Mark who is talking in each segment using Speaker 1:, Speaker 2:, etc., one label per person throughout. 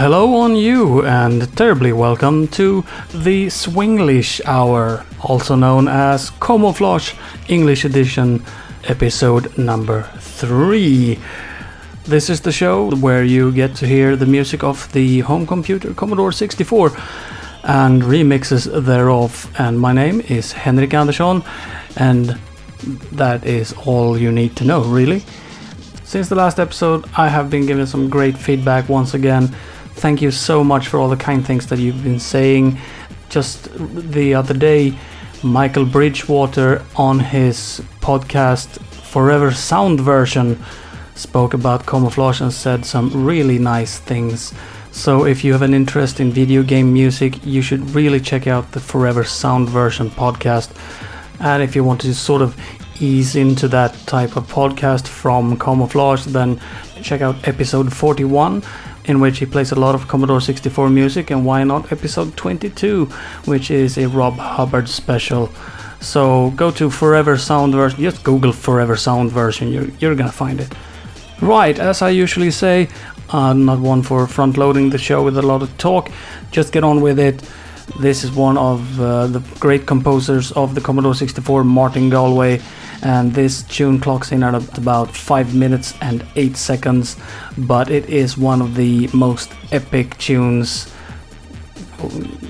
Speaker 1: Hello on you, and terribly welcome to the Swinglish Hour, also known as Camouflage English Edition, episode number three. This is the show where you get to hear the music of the home computer Commodore 64 and remixes thereof. And my name is Henrik Andersson, and that is all you need to know, really. Since the last episode, I have been given some great feedback once again. Thank you so much for all the kind things that you've been saying. Just the other day, Michael Bridgewater on his podcast Forever Sound version spoke about camouflage and said some really nice things. So if you have an interest in video game music, you should really check out the Forever Sound version podcast. And if you want to sort of ease into that type of podcast from Camouflage, then check out episode 41, in which he plays a lot of Commodore 64 music, and why not episode 22, which is a Rob Hubbard special. So go to Forever Sound version, just Google Forever Sound version, you're, you're gonna find it. Right, as I usually say, I'm not one for front loading the show with a lot of talk, just get on with it. This is one of uh, the great composers of the Commodore 64, Martin Galway, and this tune clocks in at about 5 minutes and 8 seconds, but it is one of the most epic tunes.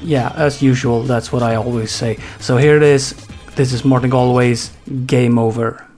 Speaker 1: Yeah, as usual, that's what I always say. So here it is. This is Martin Galway's Game Over.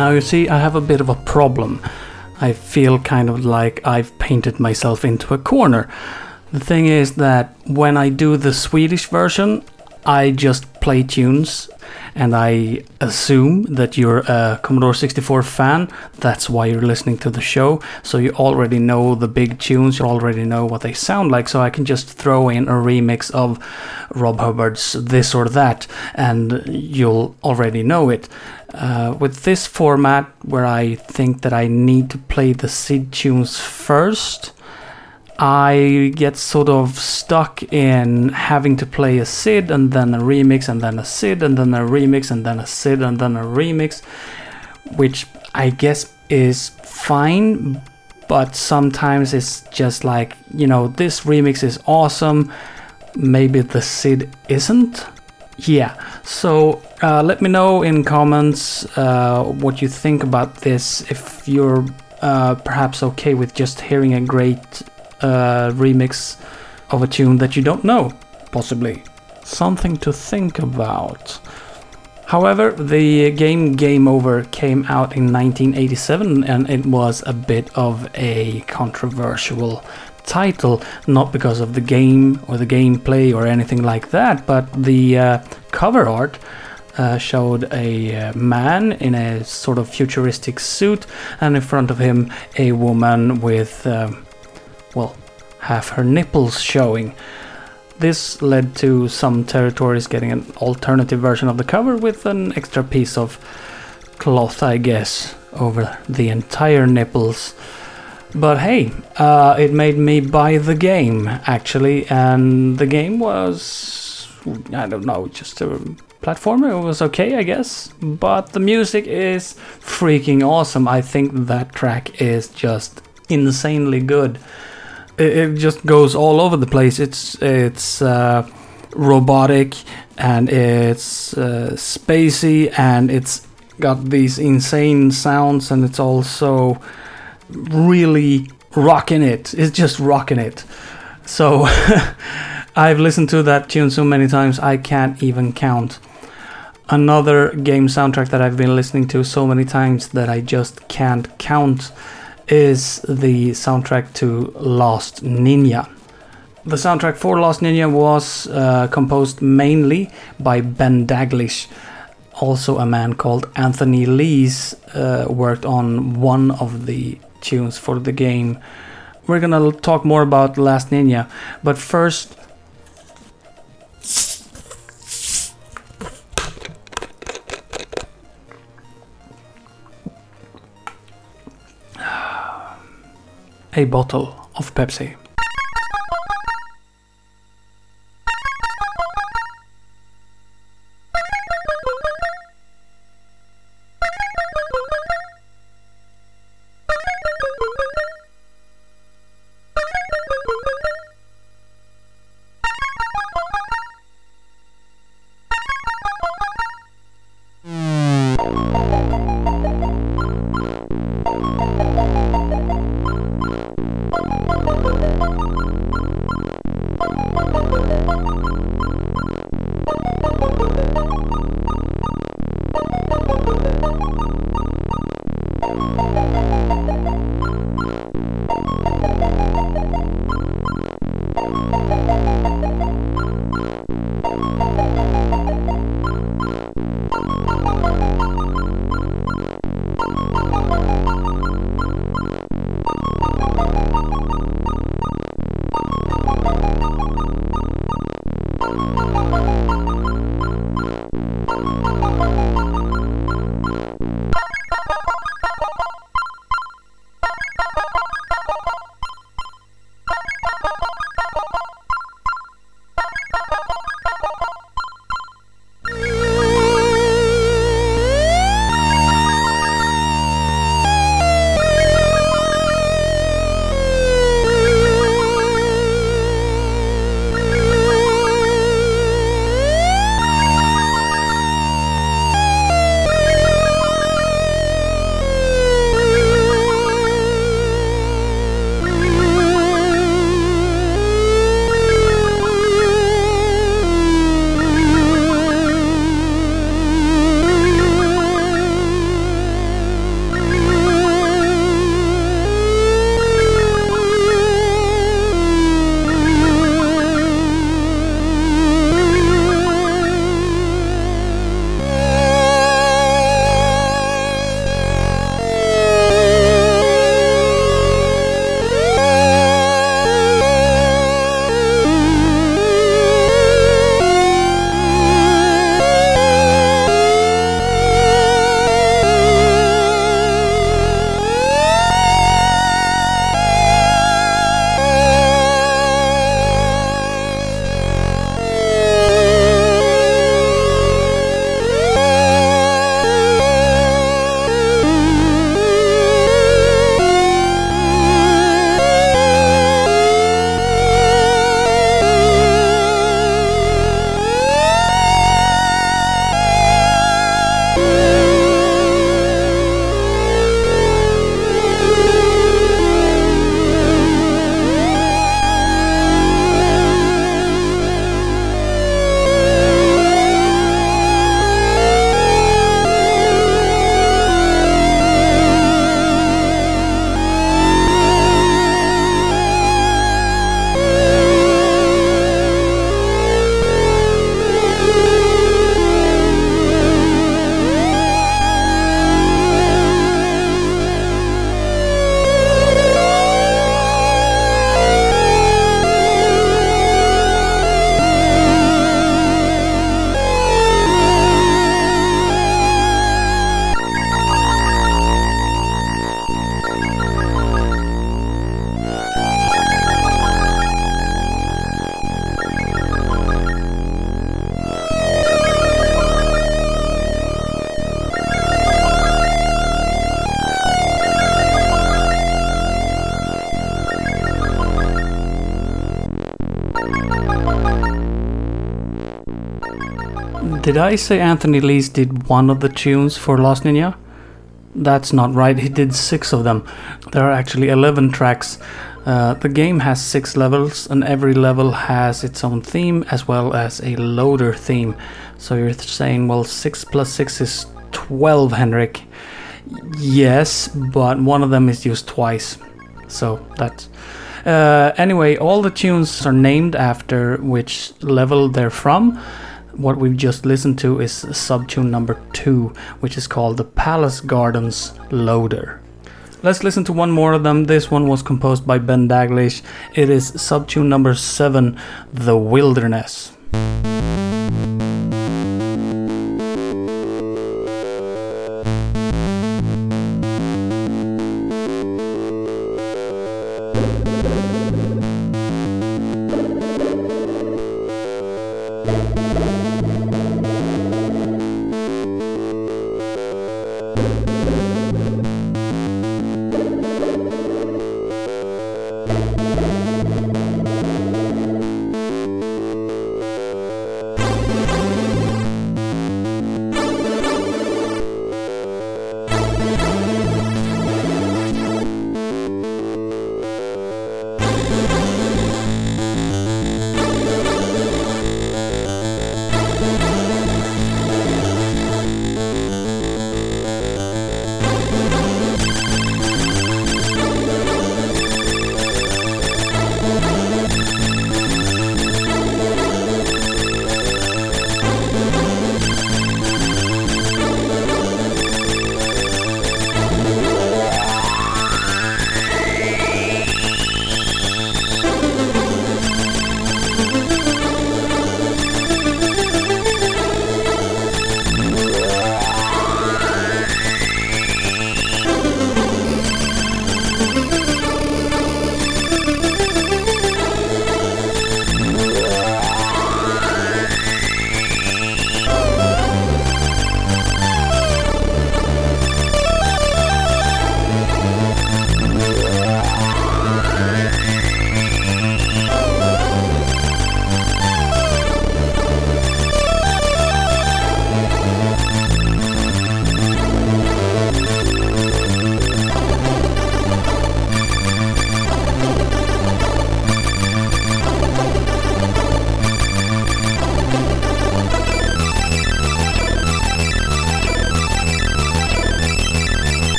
Speaker 1: Now, you see, I have a bit of a problem. I feel kind of like I've painted myself into a corner. The thing is that when I do the Swedish version, I just play tunes and I assume that you're a Commodore 64 fan. That's why you're listening to the show. So you already know the big tunes, you already know what they sound like. So I can just throw in a remix of Rob Hubbard's This or That, and you'll already know it. Uh, with this format, where I think that I need to play the SID tunes first, I get sort of stuck in having to play a SID and then a remix and then a SID and then a remix and then a SID and then a remix, which I guess is fine, but sometimes it's just like, you know, this remix is awesome, maybe the SID isn't. Yeah, so uh, let me know in comments uh, what you think about this. If you're uh, perhaps okay with just hearing a great uh, remix of a tune that you don't know, possibly. Something to think about. However, the game Game Over came out in 1987 and it was a bit of a controversial title, not because of the game or the gameplay or anything like that, but the uh, cover art uh, showed a uh, man in a sort of futuristic suit, and in front of him, a woman with. Um, well, half her nipples showing. This led to some territories getting an alternative version of the cover with an extra piece of cloth, I guess, over the entire nipples. But hey, uh, it made me buy the game actually, and the game was, I don't know, just a platformer. It was okay, I guess. But the music is freaking awesome. I think that track is just insanely good it, it just goes all over the place. It's it's uh, robotic and it's uh, spacey and it's got these insane sounds and it's also really rocking it. It's just rocking it. So I've listened to that tune so many times I can't even count. Another game soundtrack that I've been listening to so many times that I just can't count is the soundtrack to Last Ninja. The soundtrack for Last Ninja was uh, composed mainly by Ben Daglish. Also, a man called Anthony Lees uh, worked on one of the tunes for the game. We're gonna talk more about Last Ninja, but first, a bottle of Pepsi. Did I say Anthony Lees did one of the tunes for Last Ninja? That's not right, he did six of them. There are actually 11 tracks. Uh, the game has six levels, and every level has its own theme as well as a loader theme. So you're saying, well, 6 plus 6 is 12, Henrik. Yes, but one of them is used twice. So that's. Uh, anyway, all the tunes are named after which level they're from. What we've just listened to is subtune number two, which is called the Palace Gardens Loader. Let's listen to one more of them. This one was composed by Ben Daglish. It is subtune number seven, The Wilderness.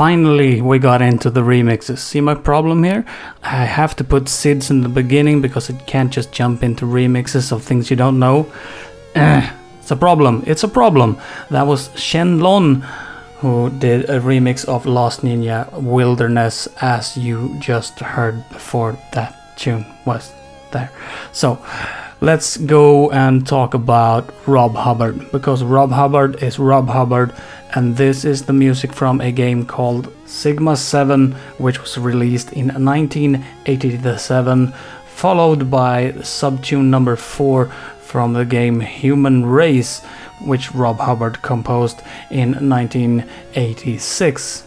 Speaker 1: Finally we got into the remixes. See my problem here? I have to put SIDS in the beginning because it can't just jump into remixes of things you don't know. Eh, it's a problem. It's a problem. That was Shenlong who did a remix of Last Ninja Wilderness as you just heard before that tune was there. So let's go and talk about Rob Hubbard because Rob Hubbard is Rob Hubbard and this is the music from a game called Sigma 7 which was released in 1987 followed by subtune number 4 from the game Human Race which Rob Hubbard composed in 1986.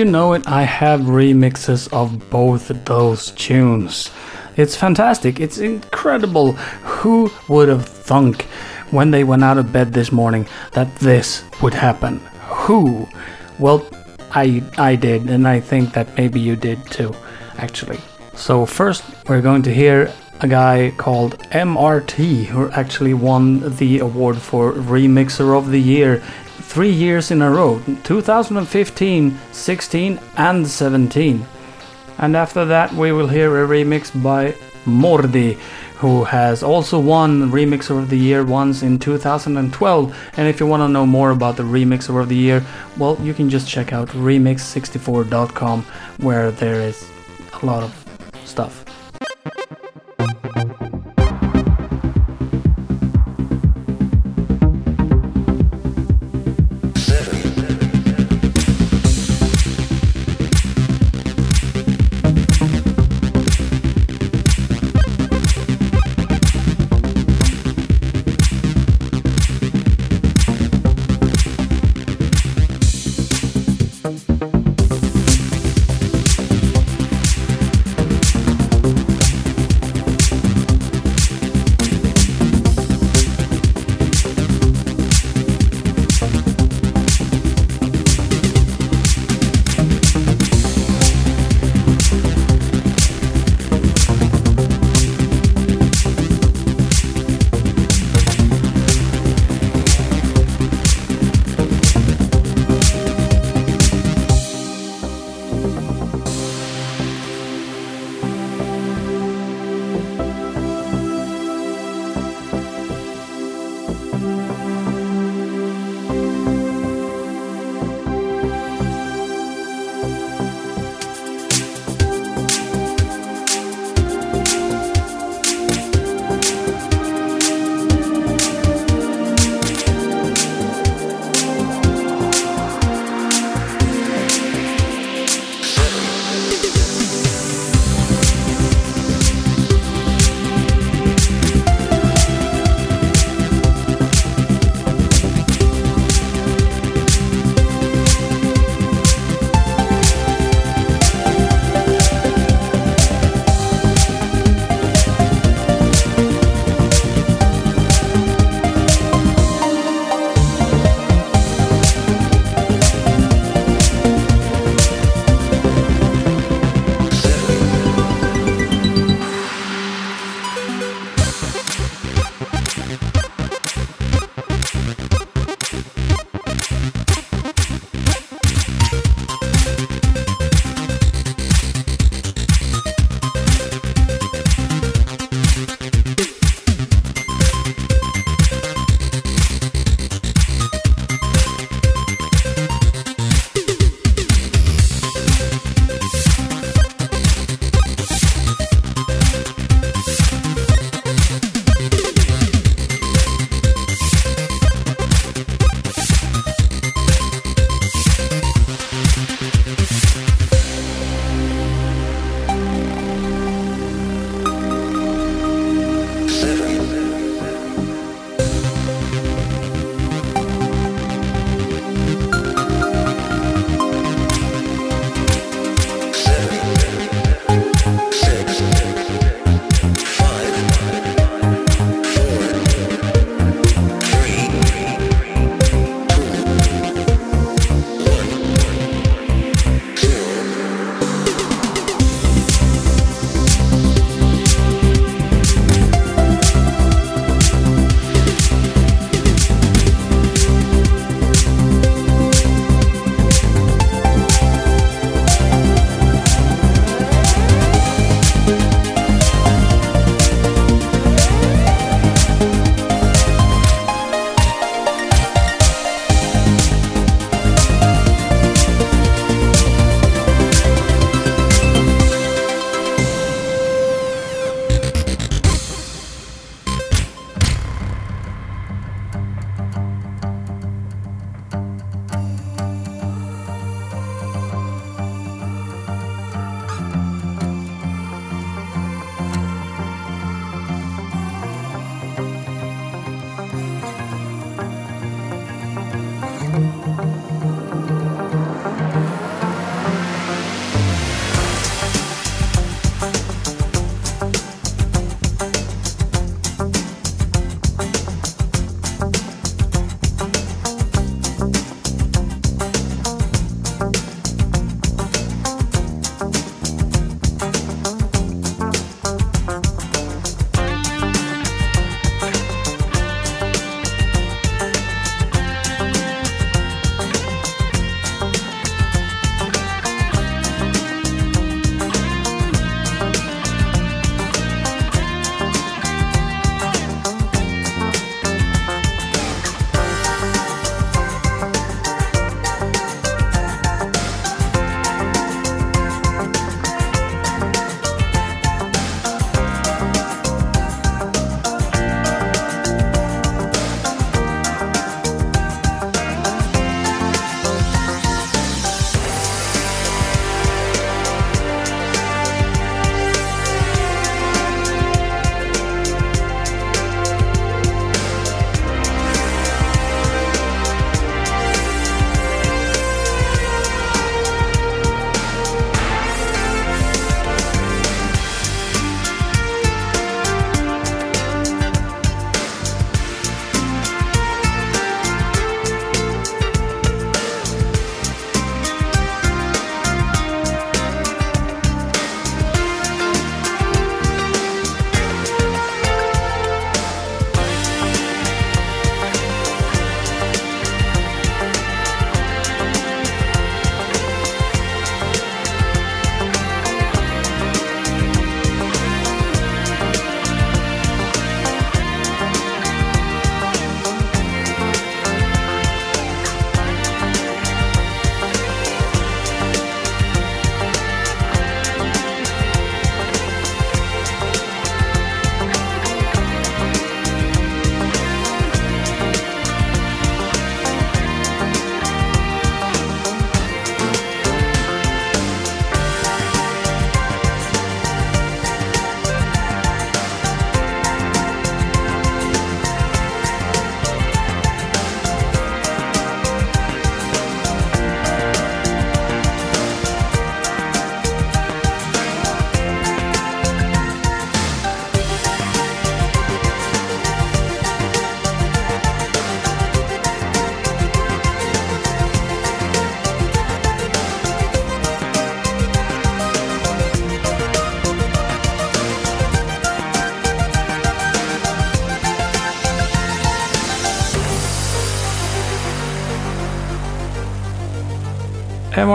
Speaker 1: You know it, I have remixes of both those tunes. It's fantastic, it's incredible. Who would have thunk when they went out of bed this morning that this would happen? Who? Well, I I did, and I think that maybe you did too, actually. So first, we're going to hear a guy called MRT who actually won the award for Remixer of the Year three years in a row 2015, 16, and 17. And after that, we will hear a remix by Mordi, who has also won Remixer of the Year once in 2012. And if you want to know more about the Remixer of the Year, well, you can just check out remix64.com, where there is a lot of stuff.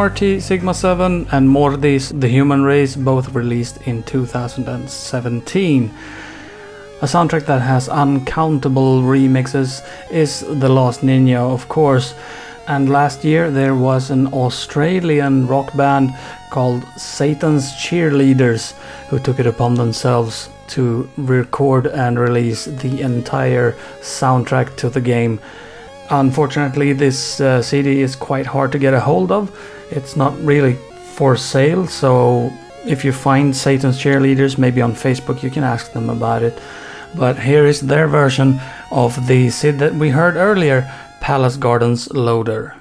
Speaker 1: MRT Sigma 7 and Mordis The Human Race both released in 2017. A soundtrack that has uncountable remixes is The Last Ninja, of course. And last year there was an Australian rock band called Satan's Cheerleaders who took it upon themselves to record and release the entire soundtrack to the game. Unfortunately, this uh, CD is quite hard to get a hold of. It's not really for sale, so if you find Satan's cheerleaders, maybe on Facebook, you can ask them about it. But here is their version of the SID that we heard earlier Palace Gardens Loader.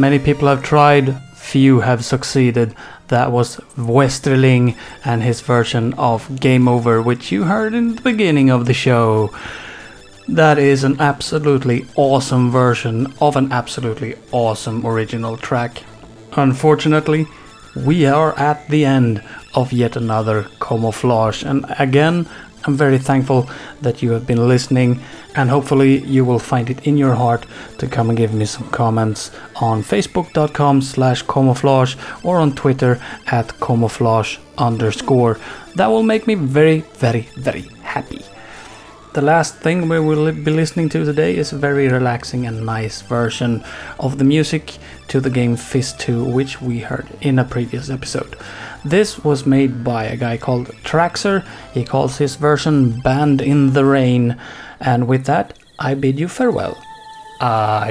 Speaker 1: Many people have tried, few have succeeded. That was Westerling and his version of Game Over, which you heard in the beginning of the show. That is an absolutely awesome version of an absolutely awesome original track. Unfortunately, we are at the end of yet another camouflage, and again, I'm very thankful that you have been listening, and hopefully you will find it in your heart to come and give me some comments on facebook.com slash camouflage or on Twitter at camouflage underscore. That will make me very, very, very happy. The last thing we will be listening to today is a very relaxing and nice version of the music to the game Fist 2, which we heard in a previous episode. This was made by a guy called Traxer. He calls his version Band in the Rain. And with that, I bid you farewell. Ah,